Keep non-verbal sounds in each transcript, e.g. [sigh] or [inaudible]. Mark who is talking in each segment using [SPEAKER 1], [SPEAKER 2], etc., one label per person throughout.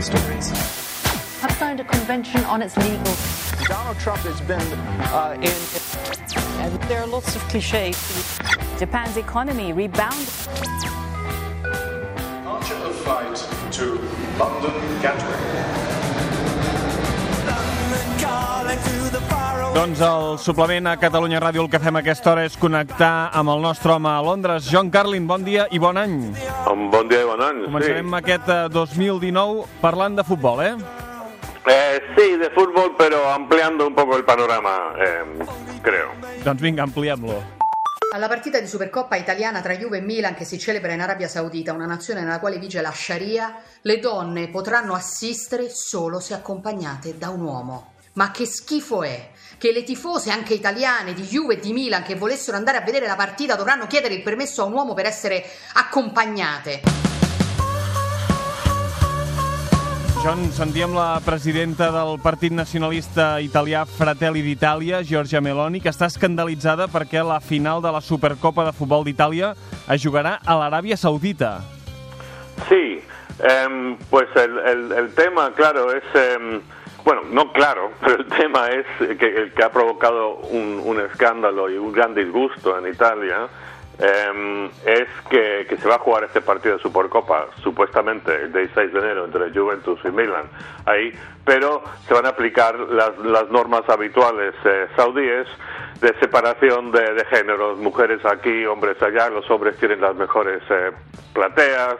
[SPEAKER 1] political stories.
[SPEAKER 2] Have signed a convention on its legal.
[SPEAKER 3] Donald Trump has been uh, in.
[SPEAKER 2] And there are lots of cliches. Japan's economy rebounded.
[SPEAKER 4] Departure of flight to London Gatwick.
[SPEAKER 5] Doncs el suplement a Catalunya Ràdio el que fem a aquesta hora és connectar amb el nostre home a Londres. John Carlin, bon dia i bon any.
[SPEAKER 6] Un bon dia i bon any,
[SPEAKER 5] Començarem
[SPEAKER 6] sí.
[SPEAKER 5] aquest eh, 2019 parlant de futbol, eh?
[SPEAKER 6] Eh, sí, de fútbol, pero ampliando un poco el panorama, eh, creo.
[SPEAKER 5] Doncs vinga, ampliem-lo.
[SPEAKER 7] Alla partita di Supercoppa italiana tra Juve e Milan che si celebra in Arabia Saudita, una nazione nella quale vige la Sharia, le donne potranno assistere solo se accompagnate da un uomo. Ma che schifo è che le tifose anche italiane di Juve e di Milan che volessero andare a vedere la partita dovranno chiedere il permesso a un uomo per essere accompagnate.
[SPEAKER 5] John, sentíem la presidenta del Partit Nacionalista Italià Fratelli d'Itàlia, Giorgia Meloni, que està escandalitzada perquè la final de la Supercopa de Futbol d'Itàlia es jugarà a l'Aràbia Saudita.
[SPEAKER 6] Sí, em, pues el, el- el tema, claro, es... em, bueno, no claro, [laughs] pero el tema es que, el que ha provocado un, escándalo y un gran disgusto en Italia em, es que, que se va a jugar este partido de Supercopa, supuestamente el 16 de enero, entre Juventus y Milan, ahí, pero se van a aplicar las, las normas habituales eh, saudíes de separación de, de géneros, mujeres aquí, hombres allá, los hombres tienen las mejores eh, plateas,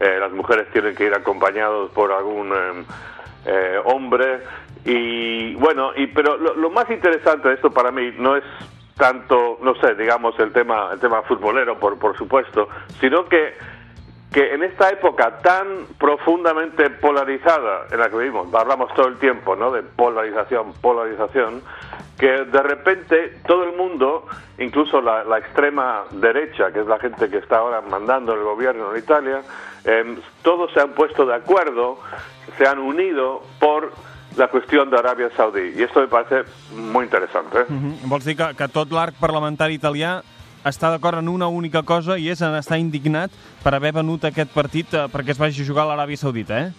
[SPEAKER 6] eh, las mujeres tienen que ir acompañados por algún em, eh, hombre y bueno, y pero lo, lo más interesante de esto para mí no es tanto, no sé, digamos el tema el tema futbolero por por supuesto, sino que que en esta época tan profundamente polarizada en la que vivimos, hablamos todo el tiempo, ¿no? De polarización, polarización, que de repente todo el mundo, incluso la, extrema derecha, que es la gente que está ahora mandando el gobierno en Italia, em, todos se han puesto de acuerdo, se han unido por la cuestión de Arabia Saudí. Y esto me parece muy interesante. ¿eh?
[SPEAKER 5] Mhm. Vols dir que, que està d'acord en una única cosa i és en estar indignat per haver venut aquest partit eh, perquè es vagi a jugar a l'Aràbia Saudita, eh?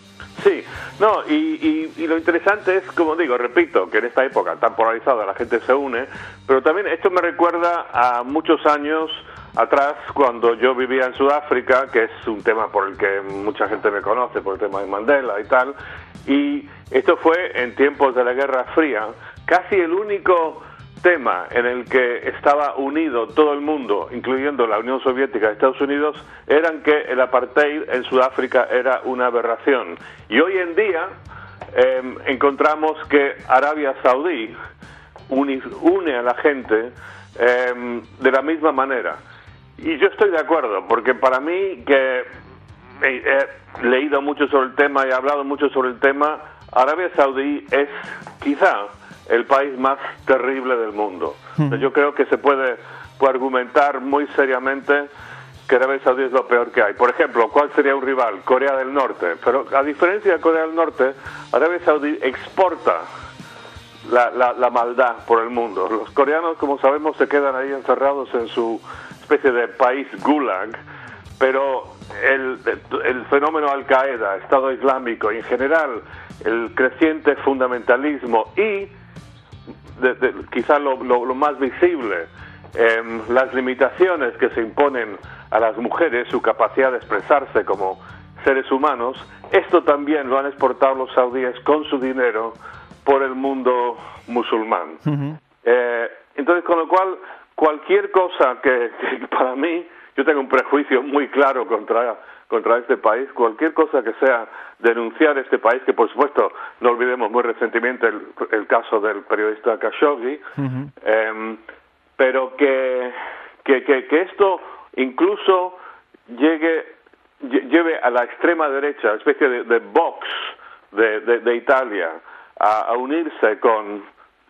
[SPEAKER 6] Sí, no, y, y- y lo interesante es, como digo, repito, que en esta época tan polarizada la gente se une, pero también esto me recuerda a muchos años atrás cuando yo vivía en Sudáfrica, que es un tema por el que mucha gente me conoce, por el tema de Mandela y tal, y esto fue en tiempos de la Guerra Fría, casi el único tema en el que estaba unido todo el mundo, incluyendo la Unión Soviética y Estados Unidos, eran que el apartheid en Sudáfrica era una aberración. Y hoy en día eh, encontramos que Arabia Saudí une a la gente eh, de la misma manera. Y yo estoy de acuerdo, porque para mí que he, he leído mucho sobre el tema y he hablado mucho sobre el tema, Arabia Saudí es quizá el país más terrible del mundo. Sea, Yo creo que se puede, puede argumentar muy seriamente que Arabia Saudí es lo peor que hay. Por ejemplo, ¿cuál sería un rival? Corea del Norte. Pero a diferencia de Corea del Norte, Arabia Saudí exporta la, la, la maldad por el mundo. Los coreanos, como sabemos, se quedan ahí encerrados en su especie de país gulag, pero el, el fenómeno Al-Qaeda, Estado Islámico en general el creciente fundamentalismo y de- de- quizá lo, lo- lo más visible, em, las limitaciones que se imponen a las mujeres, su capacidad de expresarse como seres humanos, esto también lo han exportado los saudíes con su dinero por el mundo musulmán. Eh, entonces, con lo cual, cualquier cosa que, que para mí, yo tengo un prejuicio muy claro contra, contra este país, cualquier cosa que sea denunciar este país, que por supuesto, no olvidemos muy recientemente el, el caso del periodista Khashoggi, em, pero que, que, que, que esto incluso llegue lle- lleve a la extrema derecha, especie de, de Vox de, de- de Italia, a, a unirse con,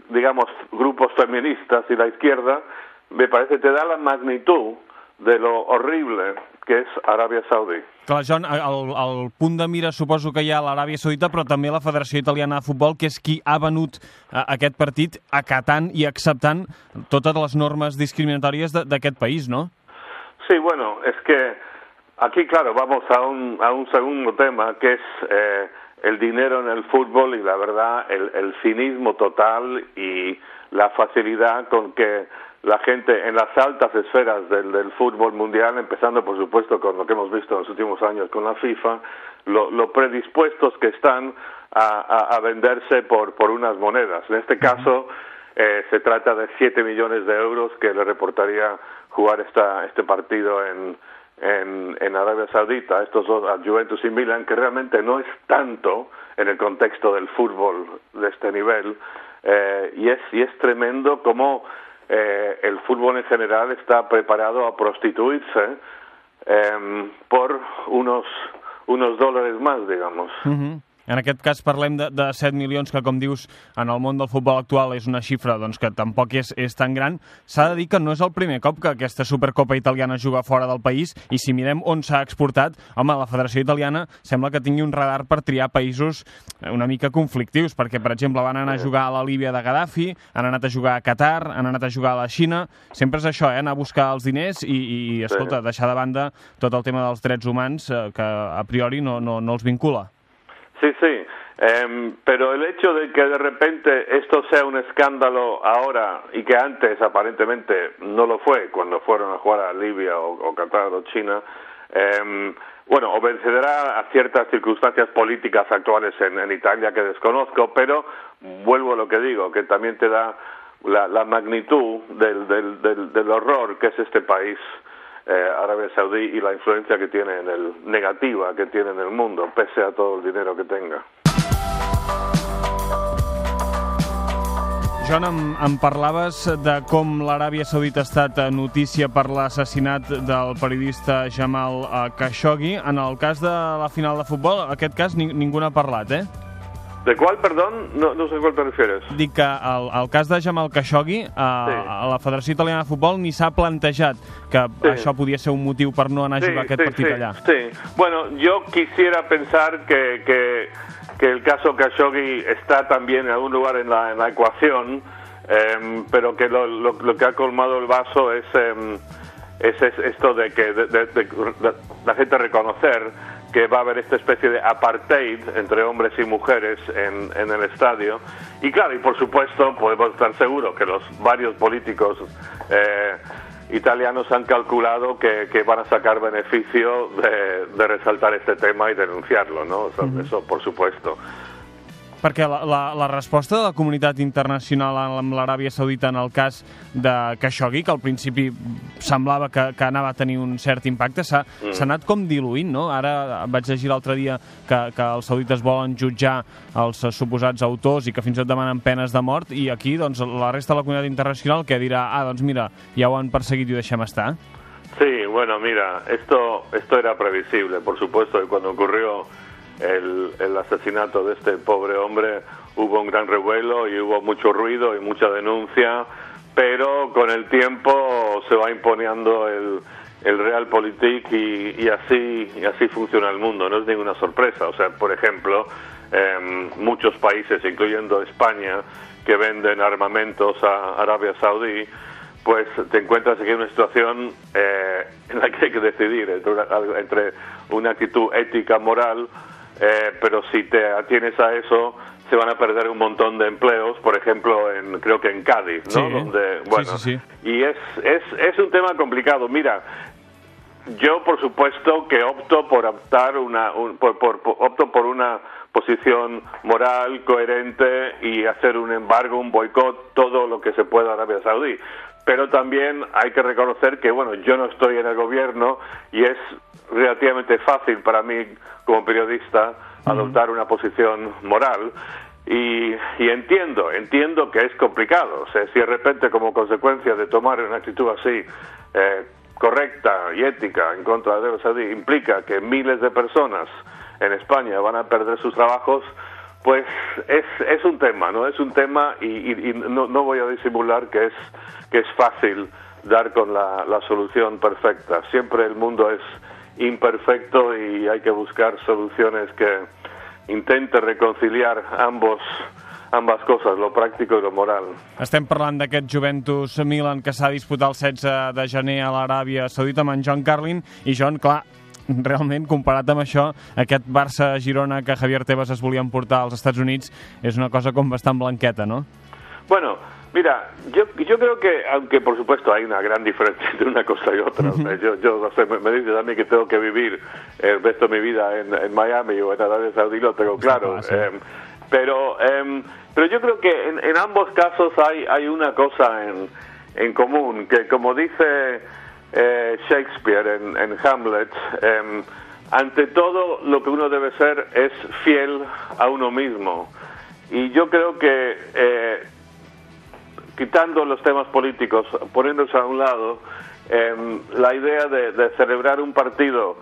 [SPEAKER 6] digamos, grupos feministas y la izquierda, me parece te da la magnitud de lo horrible que és Aràbia Saudí.
[SPEAKER 5] Clar, John, el, el punt de mira suposo que hi ha a l'Aràbia Saudita, però també la Federació Italiana de Futbol, que és qui ha venut eh, aquest partit acatant i acceptant totes les normes discriminatòries d'aquest país, no?
[SPEAKER 6] Sí, bueno, es que aquí, claro, vamos a un, a un segundo tema, que es eh, el dinero en el fútbol y la verdad el, el cinismo total y la facilidad con que la gente en las altas esferas del, del, fútbol mundial, empezando por supuesto con lo que hemos visto en los últimos años con la FIFA, lo, lo predispuestos que están a, a, a, venderse por, por unas monedas. En este caso eh, se trata de 7 millones de euros que le reportaría jugar esta, este partido en, en, en Arabia Saudita, estos dos, a Juventus y Milan, que realmente no es tanto en el contexto del fútbol de este nivel, eh, y, es, y es tremendo cómo eh, el fútbol en general está preparado a prostituirse eh, por unos, unos dólares más, digamos.
[SPEAKER 5] En aquest cas parlem de, de 7 milions, que com dius, en el món del futbol actual és una xifra doncs, que tampoc és, és tan gran. S'ha de dir que no és el primer cop que aquesta Supercopa italiana juga fora del país i si mirem on s'ha exportat, home, la Federació Italiana sembla que tingui un radar per triar països una mica conflictius, perquè, per exemple, van anar a jugar a la Líbia de Gaddafi, han anat a jugar a Qatar, han anat a jugar a la Xina... Sempre és això, eh? anar a buscar els diners i, i escolta, deixar de banda tot el tema dels drets humans eh, que a priori no, no, no els vincula.
[SPEAKER 6] Sí, sí, eh, pero el hecho de que de repente esto sea un escándalo ahora y que antes aparentemente no lo fue cuando fueron a jugar a Libia o, o Qatar o China, eh, bueno, obedecerá a ciertas circunstancias políticas actuales en, en, Italia que desconozco, pero vuelvo a lo que digo, que también te da la, la magnitud del, del, del, del horror que es este país eh, Arabia Saudí y la influencia que tiene en el negativa que tiene en el mundo, pese a todo el dinero que tenga.
[SPEAKER 5] Joan, em, em parlaves de com l'Aràbia Saudita ha estat notícia per l'assassinat del periodista Jamal Khashoggi. En el cas de la final de futbol, aquest cas ni, ningú n'ha parlat, eh?
[SPEAKER 6] ¿De cuál, perdón? No, no sé a cuál te refieres.
[SPEAKER 5] Dic que el, el cas de Jamal Khashoggi, a, sí. a la Federació Italiana de Futbol ni s'ha plantejat que sí. això podia ser un motiu per no anar a jugar sí, aquest
[SPEAKER 6] sí,
[SPEAKER 5] partit
[SPEAKER 6] sí,
[SPEAKER 5] allà.
[SPEAKER 6] Sí, bueno, yo quisiera pensar que, que, que el caso Khashoggi está también en algún lugar en la, en la ecuación, eh, pero que lo, lo, lo, que ha colmado el vaso es, eh, es, es, esto de que de, de, de, la gente reconocer que va a haber esta especie de apartheid entre hombres y mujeres en, en, el estadio. Y claro, y por supuesto, podemos estar seguros que los varios políticos eh, italianos han calculado que, que, van a sacar beneficio de, de, resaltar este tema y denunciarlo, ¿no? O sea, uh -huh. Eso, por supuesto.
[SPEAKER 5] Perquè la, la, la resposta de la comunitat internacional amb l'Aràbia Saudita en el cas de Khashoggi, que al principi semblava que, que anava a tenir un cert impacte, s'ha mm. anat com diluint, no? Ara vaig llegir l'altre dia que, que els saudites volen jutjar els suposats autors i que fins i tot demanen penes de mort, i aquí doncs, la resta de la comunitat internacional que dirà, ah, doncs mira, ja ho han perseguit i ho deixem estar.
[SPEAKER 6] Sí, bueno, mira, esto, esto era previsible, por supuesto, y cuando ocurrió el, el, asesinato de este pobre hombre hubo un gran revuelo y hubo mucho ruido y mucha denuncia, pero con el tiempo se va imponiendo el, el realpolitik y, y, así, y así funciona el mundo, no es ninguna sorpresa. O sea, por ejemplo, eh, muchos países, incluyendo España, que venden armamentos a Arabia Saudí, pues te encuentras aquí en una situación eh, en la que hay que decidir entre una, entre una actitud ética, moral, eh, pero si te atienes a eso se van a perder un montón de empleos, por ejemplo, en creo que en Cádiz, ¿no?
[SPEAKER 5] Sí.
[SPEAKER 6] Donde, bueno,
[SPEAKER 5] sí, sí,
[SPEAKER 6] y es, es, es un tema complicado. Mira, yo por supuesto que opto por optar una, un, por, por, por, opto por una posición moral, coherente y hacer un embargo, un boicot, todo lo que se pueda a Arabia Saudí. Pero también hay que reconocer que, bueno, yo no estoy en el gobierno y es relativamente fácil para mí como periodista adoptar una posición moral y, y, entiendo, entiendo que es complicado. O sea, si de repente como consecuencia de tomar una actitud así eh, correcta y ética en contra de Saudí implica que miles de personas en España van a perder sus trabajos, pues es, es un tema, ¿no? Es un tema y, y, y no, no, voy a disimular que es, que es fácil dar con la, la solución perfecta. Siempre el mundo es imperfecto y hay que buscar soluciones que intente reconciliar ambos ambas coses, lo pràctic i lo moral.
[SPEAKER 5] Estem parlant d'aquest Juventus Milan que s'ha disputat el 16 de gener a l'Aràbia Saudita amb en John Carlin i John, clar, [laughs] realment, comparat amb això, aquest Barça-Girona que Javier Tebas es volia emportar als Estats Units és una cosa com bastant blanqueta, no?
[SPEAKER 6] Bueno, mira, yo, yo creo que, aunque por supuesto hay una gran diferencia entre una cosa y otra, o sea, yo, yo no sé, me, me dices a mí que tengo que vivir el resto de mi vida en, en Miami o en Arabia Saudí, lo tengo claro.
[SPEAKER 5] sí.
[SPEAKER 6] em, pero, em, pero yo creo que en, en ambos casos hay, hay una cosa en, en común, que como dice eh, Shakespeare en, Hamlet, em, ante todo lo que uno debe ser es fiel a uno mismo. Y yo creo que eh, quitando los temas políticos, poniéndose a un lado, em, la idea de, de celebrar un partido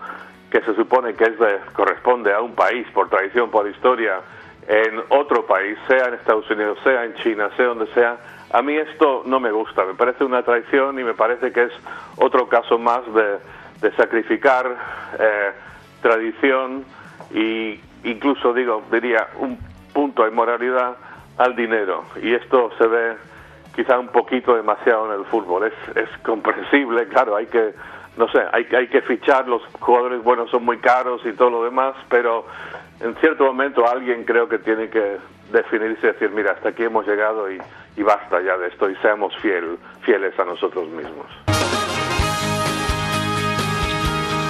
[SPEAKER 6] que se supone que es de- corresponde a un país por tradición, por historia, en otro país, sea en Estados Unidos, sea en China, sea donde sea, a mí esto no me gusta, me parece una traición y me parece que es otro caso más de, sacrificar eh, tradición y incluso digo diría un punto de moralidad al dinero. Y esto se ve quizá un poquito demasiado en el fútbol. Es, comprensible [laughs] claro hay que no sé hay, hay que fichar los jugadores buenos son muy caros y todo lo demás pero en cierto momento alguien creo que tiene que definirse y decir mira hasta aquí hemos llegado y, y basta ya de esto y seamos fiel, fieles a nosotros mismos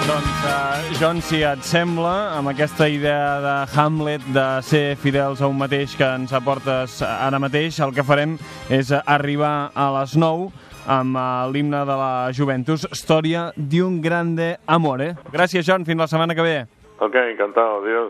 [SPEAKER 5] Doncs, uh, John, si et sembla, amb aquesta idea de Hamlet de ser fidels a un mateix que ens aportes ara mateix, el que farem és arribar a les 9 amb uh, l'himne de la Juventus, Storia di un grande amore. Gràcies, John, fins la setmana que ve.
[SPEAKER 6] ok encantado adiós